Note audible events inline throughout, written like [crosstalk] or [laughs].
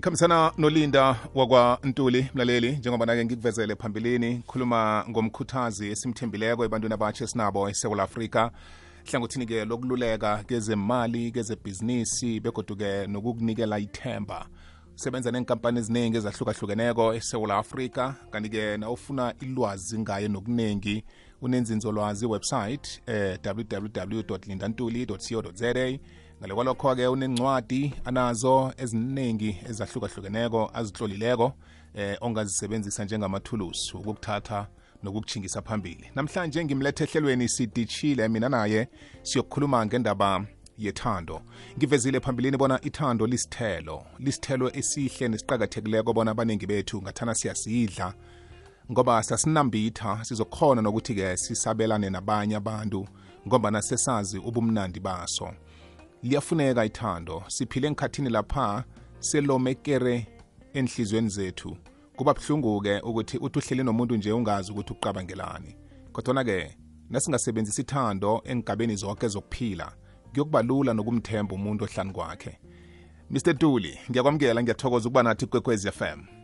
ikhambisana nolinda wakwa-ntuli mlaleli njengoba nake ngikuvezele phambilini khuluma ngomkhuthazi esimthembileko ebantwini abatsha esinabo esewula afrika. Hlangothini-ke lokululeka kezemali kezebhizinisi begoduke nokukunikela ithemba. Sebenza nenkampani eziningi ezahlukahlukeneko esewula afrika kanti-ke nawufuna ilwazi ngaye nokuningi unenzinzolwazi iwebsite eh, www lindantuli co za ngale kwalokho-ke unencwadi anazo eziningi ezahlukahlukeneko azihlolileko eh, ongazisebenzisa njengamathulusi ukukuthatha nokukuchingisa phambili. Namhlanje ngimlethe ehlelweni sidishile mina naye siyokukhuluma ngendaba yethando. Ngivezile phambilini bona ithando lisithelo lisithelo esihle nesiqakathekileko bona abaningi bethu ngathana siyasidla ngoba sasinambitha sizokhona nokuthi-ke sisabelane nabanye abantu ngoba nasesazi ubumnandi baso liyafuneka ithando. Siphile enkhathini lapha selomekere enhlizweni zethu. Kuba buhlungu-ke ukuthi uthi uhleli nomuntu nje ungazi ukuthi uqabangelani. Kodwana-ke nasingasebenzisi ithando engigabeni zonke zokuphila kuyokuba lula nokumthemba umuntu ohlani kwakhe. Mr tuli ngiyakwamukela ngiyathokoza ukuba nathi kwekwezi FM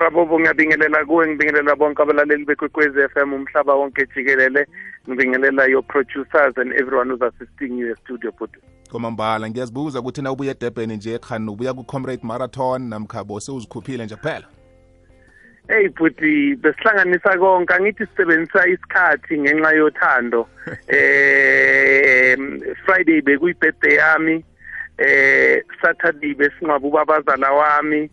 rabobo ngiyabingelela kuwe ngibingelela bonke abalaleli bekwekwezi FM umhlaba wonke jikelele. Ngibingelela your producers and everyone who's assisting you studio but kwamambala ngiyazibuza ukuthi na ubuya edurban nje khani ubuya ku-comrade marathon namkhabo sewuzikhuphile nje kuphela. Hey buti besihlanganisa konke angithi sisebenzisa isikhathi ngenxa yothando. [laughs] Eh Friday bekuyi birthday yami eh Saturday besingcwaba ubabazala wami.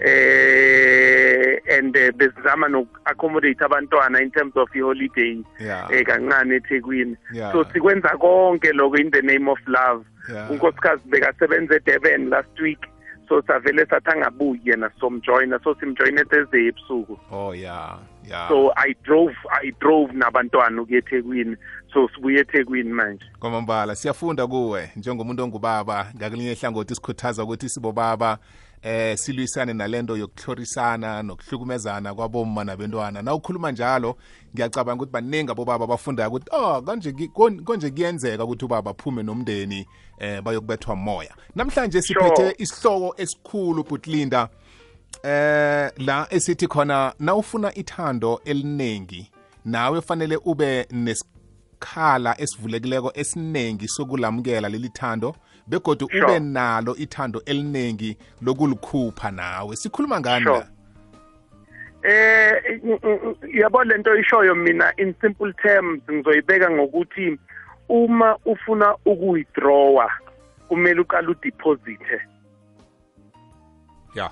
Eh and besizama noku-accommodate abantwana in terms of i-holiday. Eh kancane eThekwini. So sikwenza konke lokho in the name of love. Unkosikazi bekasebenza eDurban last week. So savele sathi angabuyi yena somjoyina so simjoyine Thursday ebusuku. Oh yeah. Yeah. So i drove i drove nabantwana ukuya eThekwini. So sibuye eThekwini manje. Kwamambala siyafunda kuwe njengomuntu ongubaba. Ngakulinye ihlangothi sikhuthaza ukuthi sibobaba eh silwisane nalento yokuhlorisana nokuhlukumezana kwabomma nabentwana. Na ukhuluma njalo ngiyacabanga ukuthi baningi abobaba abafunda ukuthi oh kanje konje kuyenzeka ukuthi ubaba aphume nomndeni eh bayokubethwa moya. Namhlanje siphethe isihloko esikhulu butlinda. Eh la esithi khona nawufuna ithando eliningi nawe fanele ube nesikhala esivulekileko esiningi sokulamukela leli thando begodu Sure. ube nalo ithando eliningi lokulikhupha nawe sikhuluma ngani Sure. eh yabo lento ishoyo mina in simple terms ngizoyibeka ngokuthi uma ufuna ukuwithdrawa kumele uqale udeposite ya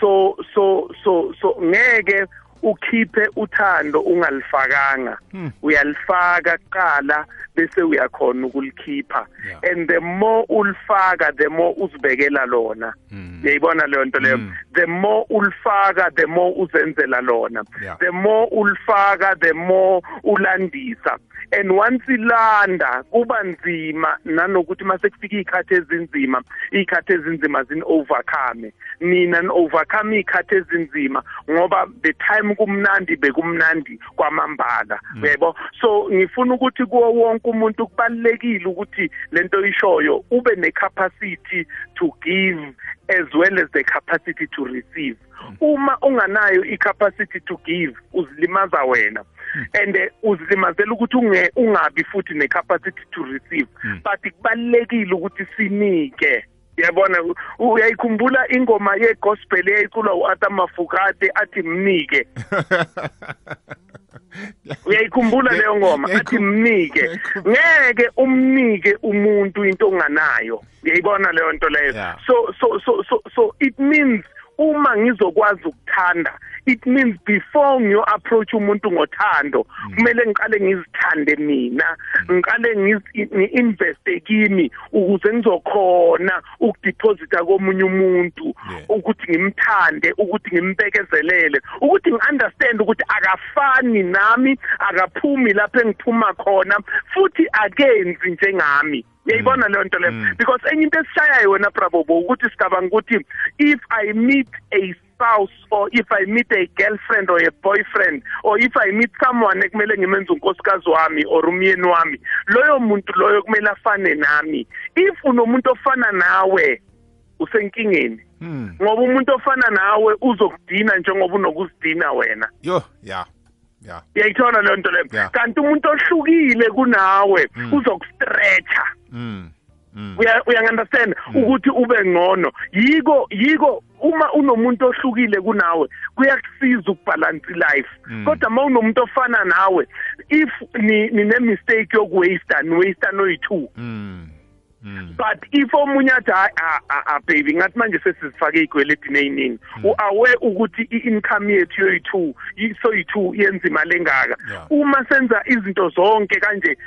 so so so so ngeke ukhiphe uthando ungalifakanga. Hmm. uyalifaka kuqala bese uyakhona ukulikhipha. And the more ulifaka the more uzibekela lona. Uyayibona leyo nto leyo? Mm. the more ulifaka the more uzenzela lona. The more ulifaka the more ulandisa. And once ilanda kuba nzima nanokuthi mase kufika iy'khathi ezinzima iy'khathi ezinzima zini-overcome nina ni-overcome iy'khathi ezinzima ngoba the time kumnandi bekumnandi kwamambala uyaybo so ngifuna ukuthi kuwo wonke umuntu kubalulekile ukuthi lento ishoyo ube ne-capacity to give as well as the capacity to receive. Uma unganayo i-capacity to give uzilimaza wena. And eh, uzilimazela ukuthi ungabi futhi ne-capacity to receive. But kubalulekile ukuthi sinike yabona u- uyayikhumbula ingoma yegospel eyayiculwa u-Arthur Mafukade athi mnike. [laughs] Uyayikhumbula leyo ngoma athi mnike. ngeke umnike umuntu into onganayo. Uyayibona leyo nto leyo? Yeah. so so so so so it means uma ngizokwazi ukuthanda it means before ngiyo approach umuntu ngothando kumele ngiqale ngizithande mina ngiqale ngizi- ngi-investe kimi ukuze ngizokhona ukudeposita komunye umuntu Yeah. ukuthi ngimthande ukuthi ngimbekezelele ukuthi ngi-understand ukuthi akafani nami akaphumi lapho engiphuma khona futhi akenzi njengami. Uyayibona leyo nto leyo? Mm. because enye into esishayayo wena brabobo ukuthi sicabanga ukuthi if i meet a spouse or if i meet a girlfriend or a boyfriend or if i meet someone ekumele ngimenze unkosikazi wami or umyeni wami loyo muntu loyo kumele afane nami if unomuntu ofana nawe usenkingeni mm. ngoba umuntu ofana nawe uzokudina njengoba unokuzidina wena yo ya ya uyayithola leyo nto leyo Yeah. kanti umuntu ohlukile kunawe Mm. uzokustretcha mm. mm. uya uyangunderstand ukuthi ube ngcono yiko yiko uma unomuntu ohlukile kunawe kuyakusiza ukubalance life Mm. kodwa uma unomuntu ofana nawe if ni nine mistake yokuwaste ni waste noyi2 mm. mm. but if omunye athi "Hayi, ah, ah, ah, baby ngathi manje sesizifake iy'kweleti ey'ningi u-aware ukuthi i-income yethu yoyi-two i- soyi-two yenza imali engaka uma senza izinto zonke kanje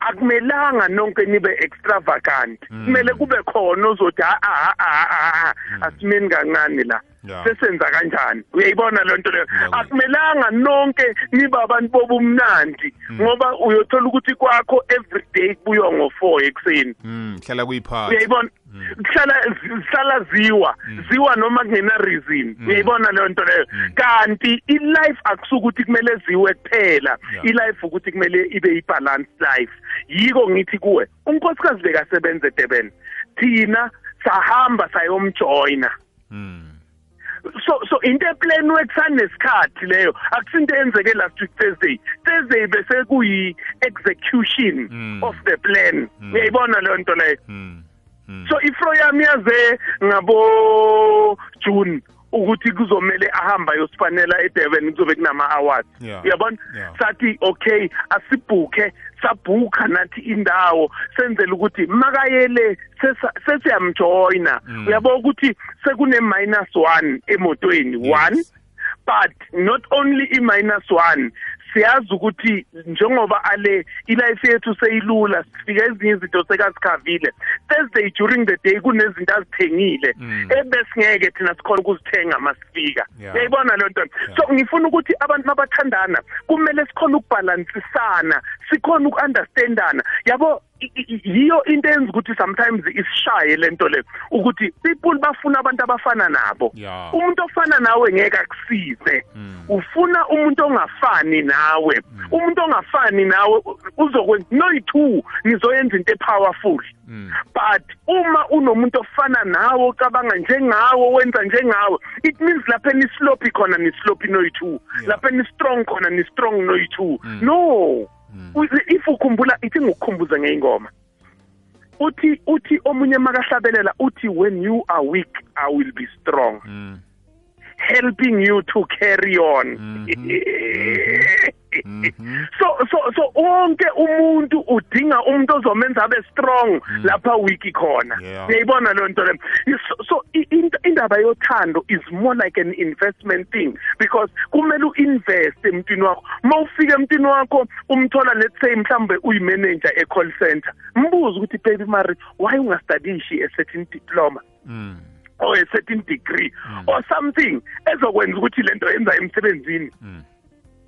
akumelanga nonke nibe extravagant Mm. kumele kube khona ozothi "Ah, ah, ah, ah, ah, asimeni kancane la Yeah. Sesenza kanjani? Uyayibona loo nto leyo? Akumelanga nonke nibe abantu bobumnandi ngoba uyothola ukuthi kwakho every day kubuywa ngo-four ekuseni. Mm. hlala kuyiphatha uyayibona? Kuhlala zihlala ziwa ziwa noma kungena reason. Uyayibona leyo nto leyo? Kanti i-life akusukuthi kumele ziwe kuphela. I-life ukuthi kumele ibe i-balanced life. Yiko ngithi kuwe unkosikazi bekasebenza edurban. Thina sahamba sayomjoyina. Mm. So so into eplanwe kusanesikhathi leyo akusinto eyenzeke last week thursday thursday bese kuyi execution Mm. of the plan uyayibona leyo nto leyo mm. mm. so ifro yami yaze ngabo June ukuthi kuzomela ahamba yosifanela eDurban kuzobe kunama awards Yeah. uyabona sathi okay asibhuke sabhuka nathi indawo senzele ukuthi makayele sesiyamjoyina Mm. uyabona ukuthi sekune minus 1 emotweni 1 Yes. but not only i-minus one siyazi ukuthi njengoba ale ilife yethu seyilula sifika ezinye izinto sekasikhavile. Thursday during the day kunezinto azithengile Mm. ebesingeke thina sikhona ukuzithenga masifika uyayibona loo nto? So ngifuna ukuthi abantu mabathandana kumele sikhona ukubhalansisana sikhona uku-understandana. Yabo yiyo into eyenza ukuthi sometimes isishaye le nto le ukuthi people bafuna abantu abafana nabo Yeah. umuntu ofana nawe ngeke akusize Mm. ufuna umuntu ongafani nawe umuntu ongafani nawe u- uzokwenza noyi-two nizoyenza into epowerful Mm. but uma unomuntu ofana nawe ocabanga njengawe wenza njengawe it means lapha nislopi khona nislopi noyi-two Yeah. lapha ni-strong khona ni-strong noyi-two Mm. no U- if ukhumbula ithi ngikukhumbuze ngeyingoma uthi uthi omunye makahlabelela uthi when you are weak i will be strong. Mm. helping you to carry on. Mhm. [laughs] so so so wonke umuntu udinga umuntu ozomenza abe strong lapha wiki khona. Uyayibona leyo nto leyo so, indaba yothando is more like an investment thing because kumele uinvest emntwini wakho. Uma ufika emntwini wakho umthola let's say mhlambe uyimanager e-call center mbuze ukuthi baby mari why ungastadishi a certain diploma? Mm. or a certain degree? Or something ezokwenza ukuthi lento yenza emsebenzini. Mm.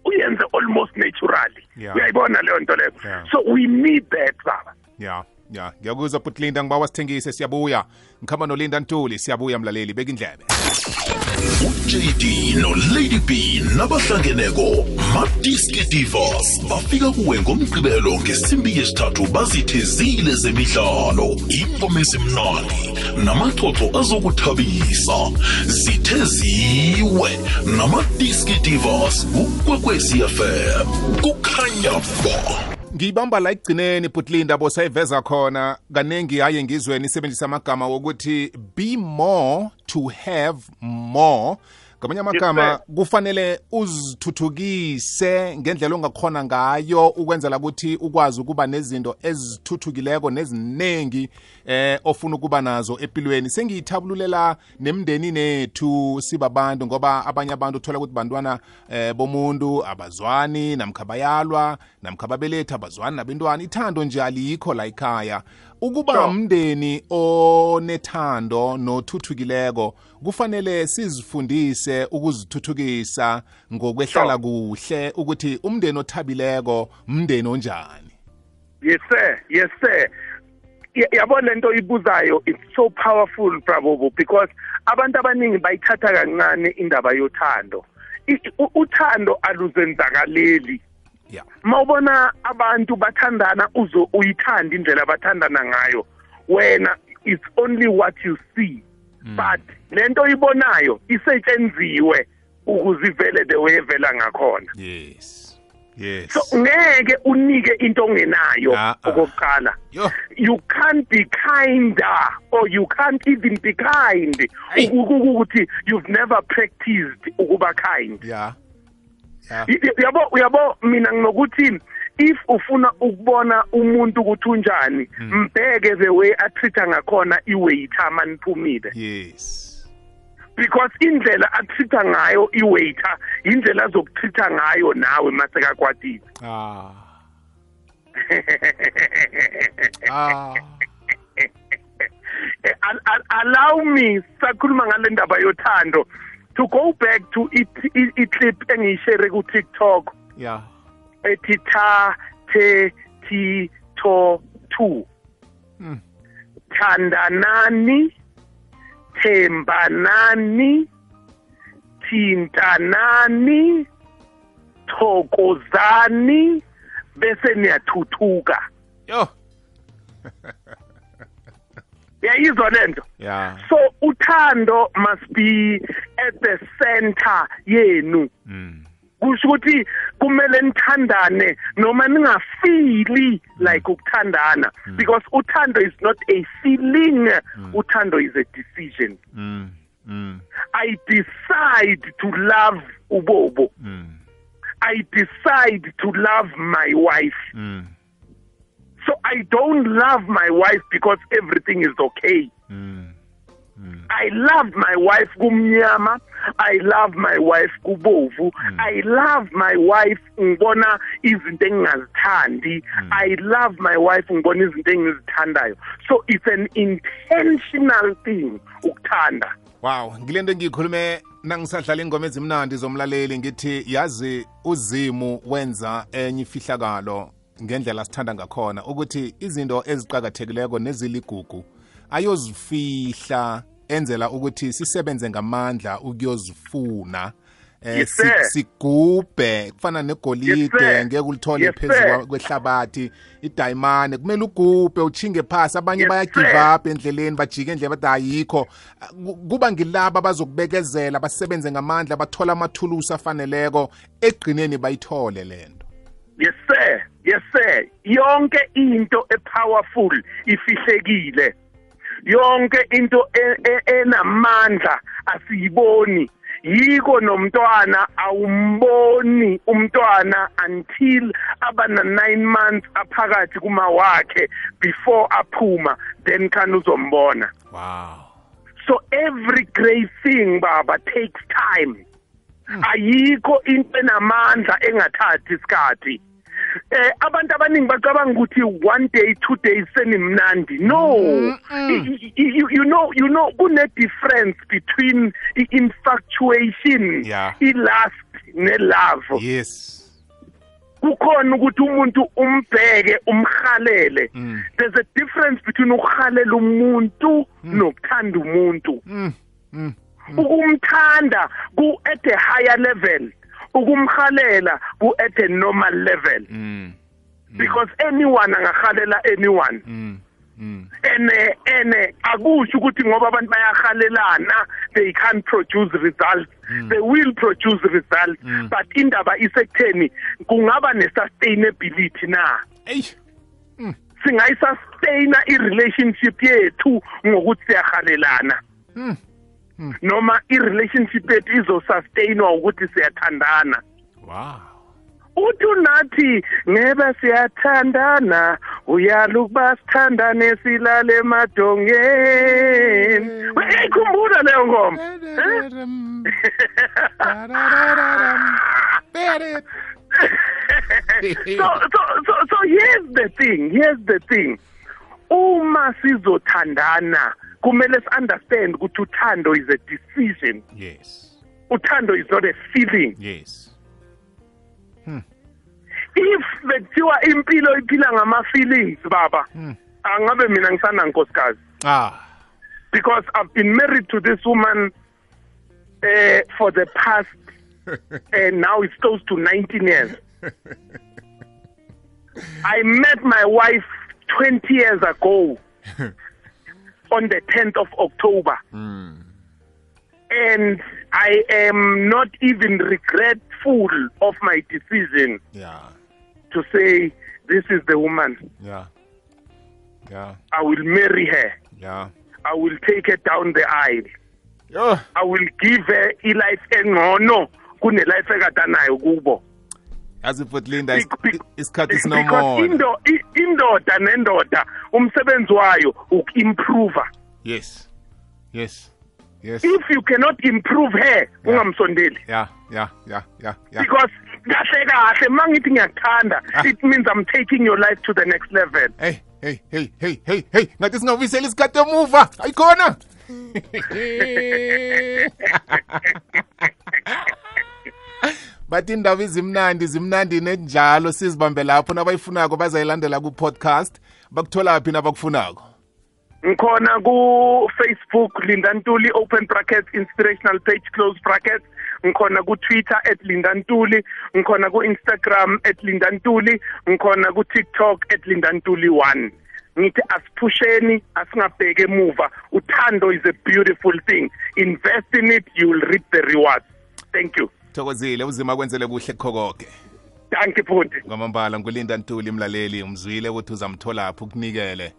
Uyenze almost naturally Yeah. uyayibona leyo nto leyo Yeah. so we need that baba ya ya ngiyakuzwa but linda ngibawa sithengise siyabuya. Ngikhamba nolinda ntuli siyabuya mlaleli beka indlebe uJD noLady B nabahlangeneko Madiski Divas bafika kuwe ngomgqibelo ngesimbi yesithathu bazithezile zemidlalo. Ingoma ezimnandi namaxoxo azokuthabisa. Zitheziwe namadiski Divas ukwekwezi FM kukhanya ba. Ngiyibamba la ekugcineni butlinda bosayiveza khona. Kaningi haye ngizweni nisebenzisa amagama wokuthi be more to have more ngamanye amagama kufanele uzithuthukise ngendlela ongakhona ngayo ukwenzela ukuthi ukwazi ukuba nezinto ezithuthukileko neziningi eh ofuna ukuba nazo empilweni sengiyithabululela nemndeni nethu sibabantu ngoba abanye abantu uthola ukuthi bantwana eh bomuntu abazwani namkhabayalwa bayalwa namkha babelethi abazwani nabentwana. Ithando nje alikho la ekhaya ukuba umndeni onethando nothuthukileko kufanele sizifundise ukuzithuthukisa ngokwehlala kuhle ukuthi umndeni othabileko umndeni onjani. Yes sir. Yes sir. Ya- yabona lento ibuzayo it's so powerful bravo because abantu abaningi bayithatha kancane indaba yothando. Uthando aluzenzakaleli ya mawubona abantu bathandana uzo uyithanda indlela bathandana ngayo. Wena it's only what you see. But lento ibonayo isetshenziwe ukuze ivele the way evela ngakhona. Yes. Yes. So ngeke unike into ongenayo Ah, ah. okokuqala. Yo. You can't be kinder or you can't even be kind. Ukuthi you've never practiced ukuba kind. Yeah. Yabo uyabo mina nginokuthi if ufuna ukubona umuntu ukuthi unjani mbheke the way atreata ngakhona iwaiter maniphumile. Yes. Because indlela atreata ngayo iwaiter indlela azokutreata ngayo nawe masekakwatile. Ah. [laughs] Ah. Al- al- allow me sakhuluma ngale ndaba yothando. To go back to i-clip engiyishere ku-tiktok yeah ethi tha the ti to two Mm. thandanani thembanani thintanani thokozani bese niyathuthuka yo. [laughs] yayizwa lento yeah so uthando must be at the center yenu. Mm. Kusho ukuthi kumele nithandane noma ningafili like ukuthandana. Because uthando is not a feeling uthando is a decision. Mm. Mm. I decide to love ubobo. Mm. I decide to love my wife. Mm so i don't love my wife because everything is okay. Mm mm I love my wife kumnyama. I love my wife kubovu. I love my wife ngibona izinto engingazithandi. I love my wife ngibona izinto engizithandayo. So it's an intentional thing ukuthanda. Wow ngilento engiyikhulume nangisadlala ingoma ezimnandi zomlaleli ngithi yazi uzimu wenza enye ifihlakalo. Ngendlela sithanda ngakhona ukuthi izinto eziqakathekileko neziligugu ayozifihla enzela ukuthi sisebenze ngamandla ukuyozifuna eh Yes, si- sir. sigubhe kufana negolide Yes, sir. ngeke ulithole Yes, phezu sir. kwa- kwehlabathi idayimane kumele ugubhe uchinge phasi abanye Yes, bayagive sir. up endleleni bajike endlela bathi ayikho Ku- kuba ngilaba abazokubekezela basebenze ngamandla bathola amathulusi afaneleko egqineni bayithole lento yes sir yes sir. Yonke into epowerful ifihlekile. Yonke into e- e- enamandla asiyiboni. Yiko nomntwana awumboni umntwana until abana 9 months aphakathi kuma wakhe before aphuma then khani uzombona. Wow. So every great thing baba takes time. Ayikho into enamandla engathathi isikhathi. Eh abantu abaningi bacabanga ukuthi one day two days senimnandi. No. I- I- you, you know you know kune difference between i- infatuation Yeah. i lust ne love yes. Kukhona ukuthi umuntu umbheke umhalele Mm. there's a difference between ukuhalela umuntu nokuthanda umuntu. Mm, mm. ukumthanda ku at a higher level. Ukumhalela ku at a normal level. Mm. because anyone angahalela anyone. Mm. Mm. ene ene akusho ukuthi ngoba abantu bayahalelana they can't produce results. They will produce results. But indaba isekutheni kungaba ne-sustainability na? Ey. singayisustain i-relationship yethu ngokuthi siyahalelana. Noma i-relationship yethu izosustainwa ukuthi siyathandana. Wow. Uthi unathi ngebe siyathandana uyala ukuba sithandane silale emadongeni. Uyayikhumbula leyo ngoma. So, so, so, so here's the thing here's the thing. Uma sizothandana kumele si-understand ukuthi uthando is a decision. Yes. Uthando is not a feeling. Yes. If bekuthiwa impilo iphila ngama-feelings baba angabe mina ngisana nkosikazi. Ah. Because i've been married to this woman uh, for the past and [laughs] now it's close to 19 years. I met my wife 20 years ago. [laughs] on the 10th of October. Hmm. And I am not even regretful of my decision yeah to say, this is the woman. yeah yeah I will marry her. yeah I will take her down the aisle. Yeah. I will give her i-life engcono kune-life ekadanayo kubo. yazi futhi linda isikhathi indo, indoda nendoda umsebenzi wayo uku-improve yes. Yes. Yes. If you cannot improve her ungamsondeli. Yeah yeah yeah yeah yeah. Because kahle kahle ma ngithi ngiyakuthanda Ah. it means i'm taking your life to the next level. Hey hey hey hey hey hey ngathi singabuyisela isikhathi emuva. Ayikhona [laughs] [laughs] bathi indaba izimnandi zimnandi nenjalo sizibambe lapho nabayifunako bazayilandela ku-podcast. Bakuthola phi nabakufunako? Ngikhona ku-facebook linda ntuli open brackets inspirational page close brackets. Ngikhona ku-twitter at linda ntuli ngikhona ku-instagram at linda ntuli ngikhona ku-tiktok at linda ntuli one. Ngithi asiphusheni asingabheki emuva. Uthando is a beautiful thing. Invest in it you will reap the rewards. Thank you. Thokozile uzima kwenzele kuhle kukho-koke danke futhi. Kwamambala ngulinda ntuli mlaleli umzwile ukuthi uzamtholaphi ukunikele.